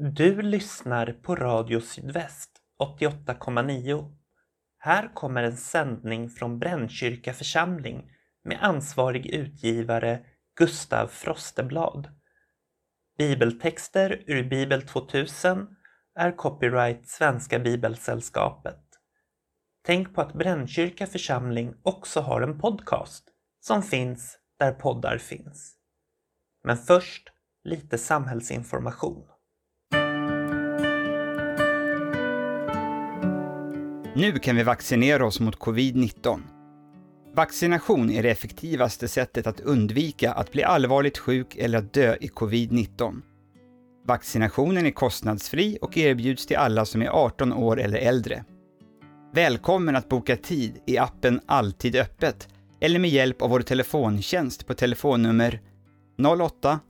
Du lyssnar på Radio Sydväst 88,9. Här kommer en sändning från Brännkyrka församling med ansvarig utgivare Gustav Frosteblad. Bibeltexter ur Bibel 2000 är copyright Svenska Bibelsällskapet. Tänk på att Brännkyrka församling också har en podcast som finns där poddar finns. Men först lite samhällsinformation. Nu kan vi vaccinera oss mot covid-19. Vaccination är det effektivaste sättet att undvika att bli allvarligt sjuk eller att dö i covid-19. Vaccinationen är kostnadsfri och erbjuds till alla som är 18 år eller äldre. Välkommen att boka tid i appen Alltid öppet eller med hjälp av vår telefontjänst på telefonnummer 08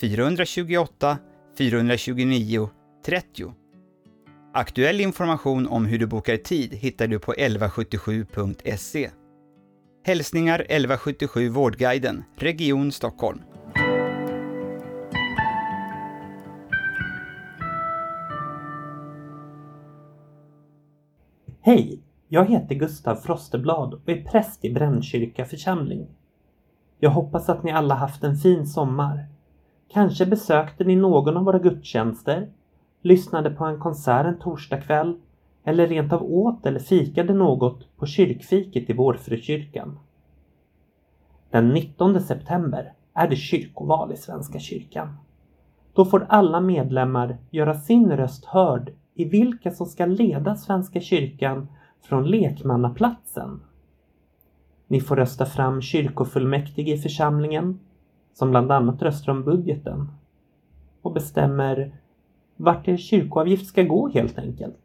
428 429 30. Aktuell information om hur du bokar tid hittar du på 1177.se. Hälsningar 1177 Vårdguiden, Region Stockholm. Hej! Jag heter Gustav Frosteblad och är präst i Brännkyrka församling. Jag hoppas att ni alla haft en fin sommar. Kanske besökte ni någon av våra gudstjänster, lyssnade på en konsert en torsdagkväll eller rent av åt eller fikade något på kyrkfiket i Vårfrukyrkan. Den 19 september är det kyrkoval i Svenska kyrkan. Då får alla medlemmar göra sin röst hörd i vilka som ska leda Svenska kyrkan från lekmannaplatsen. Ni får rösta fram kyrkofullmäktige i församlingen, som bland annat röstar om budgeten och bestämmer vart er kyrkoavgift ska gå helt enkelt.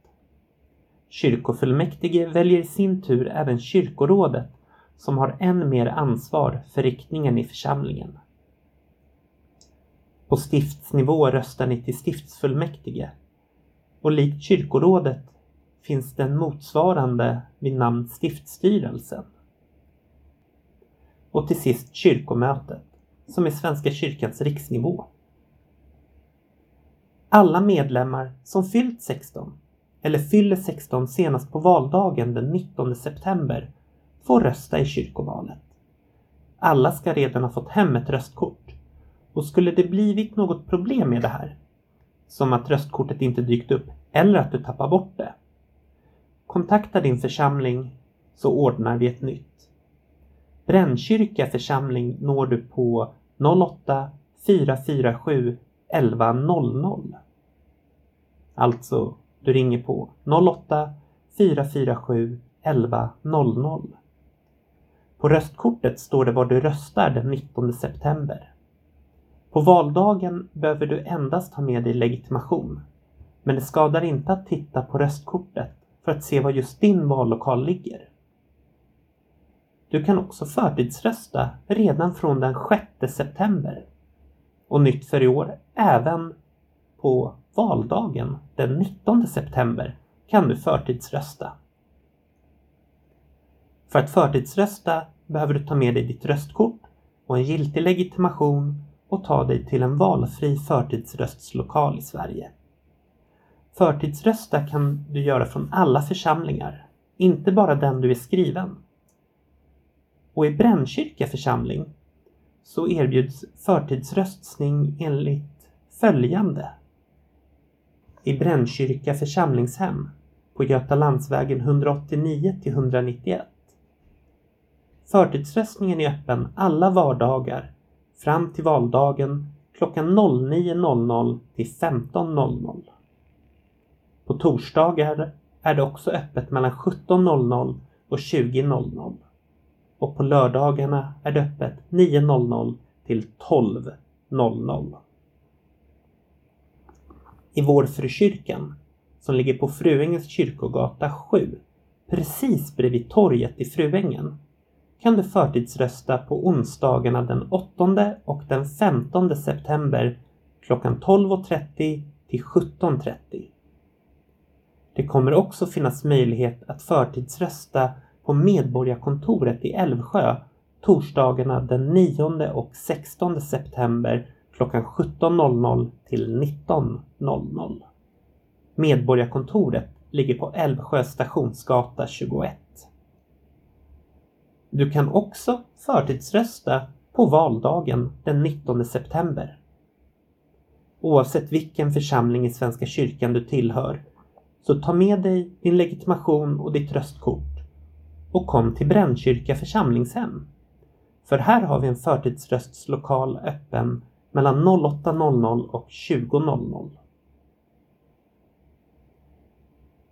Kyrkofullmäktige väljer i sin tur även kyrkorådet som har än mer ansvar för riktningen i församlingen. På stiftsnivå röstar ni till stiftsfullmäktige och likt kyrkorådet finns den motsvarande vid namn stiftsstyrelsen. Och till sist kyrkomötet, som är Svenska kyrkans riksnivå. Alla medlemmar som fyllt 16 eller fyller 16 senast på valdagen den 19 september får rösta i kyrkovalet. Alla ska redan ha fått hem ett röstkort och skulle det blivit något problem med det här, som att röstkortet inte dykt upp eller att du tappar bort det, kontakta din församling så ordnar vi ett nytt. Brännkyrka församling når du på 08 447 1100. Alltså, du ringer på 08 447 1100. På röstkortet står det var du röstar den 19 september. På valdagen behöver du endast ha med dig legitimation. Men det skadar inte att titta på röstkortet för att se var just din vallokal ligger. Du kan också förtidsrösta redan från den 6 september. Och nytt för i år, även på valdagen den 19 september kan du förtidsrösta. För att förtidsrösta behöver du ta med dig ditt röstkort och en giltig legitimation och ta dig till en valfri förtidsröstslokal i Sverige. Förtidsrösta kan du göra från alla församlingar, inte bara den du är skriven. Och i Brännkyrka församling så erbjuds förtidsröstning enligt följande. I Brännkyrka församlingshem på Götalandsvägen 189 till 191. Förtidsröstningen är öppen alla vardagar fram till valdagen klockan 09.00 till 15.00. På torsdagar är det också öppet mellan 17.00 och 20.00. Och på lördagarna är det öppet 9.00 till 12.00. I Vårfrukyrkan, som ligger på Fruängens kyrkogata 7, precis bredvid torget i Fruängen, kan du förtidsrösta på onsdagarna den 8 och den 15 september klockan 12.30 till 17.30. Det kommer också finnas möjlighet att förtidsrösta på Medborgarkontoret i Älvsjö torsdagarna den 9 och 16 september klockan 17.00 till 19.00. Medborgarkontoret ligger på Älvsjö stationsgata 21. Du kan också förtidsrösta på valdagen den 19 september. Oavsett vilken församling i Svenska kyrkan du tillhör så ta med dig din legitimation och ditt röstkort och kom till Brännkyrka församlingshem. För här har vi en förtidsröstslokal öppen mellan 08.00 och 20.00.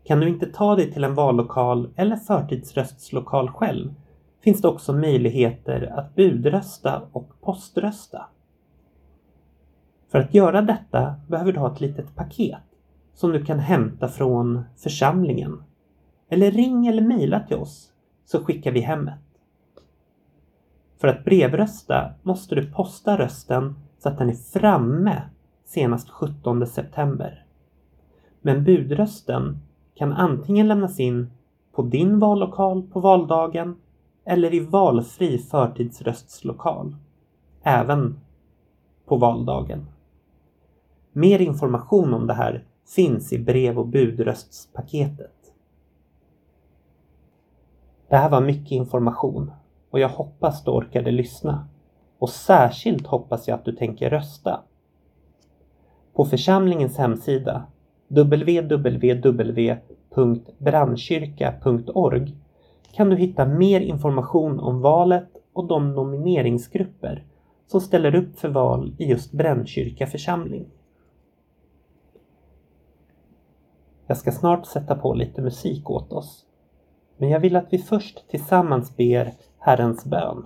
Kan du inte ta dig till en vallokal eller förtidsröstslokal själv finns det också möjligheter att budrösta och poströsta. För att göra detta behöver du ha ett litet paket som du kan hämta från församlingen. Eller ring eller mejla till oss så skickar vi hemmet. För att brevrösta måste du posta rösten så att den är framme senast 17 september. Men budrösten kan antingen lämnas in på din vallokal på valdagen eller i valfri förtidsröstslokal, även på valdagen. Mer information om det här finns i brev och budröstspaketet. Det här var mycket information och jag hoppas du orkade lyssna. Och särskilt hoppas jag att du tänker rösta. På församlingens hemsida www.brandkyrka.org kan du hitta mer information om valet och de nomineringsgrupper som ställer upp för val i just Brännkyrka församling. Jag ska snart sätta på lite musik åt oss. Men jag vill att vi först tillsammans ber Herrens bön.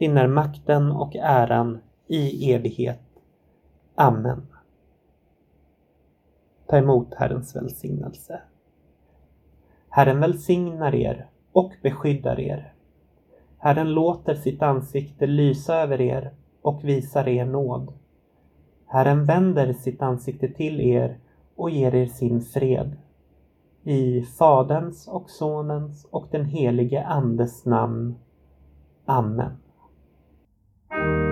din är makten och äran i evighet. Amen. Ta emot Herrens välsignelse. Herren välsignar er och beskyddar er. Herren låter sitt ansikte lysa över er och visar er nåd. Herren vänder sitt ansikte till er och ger er sin fred. I Faderns och Sonens och den helige Andes namn. Amen. Thank you.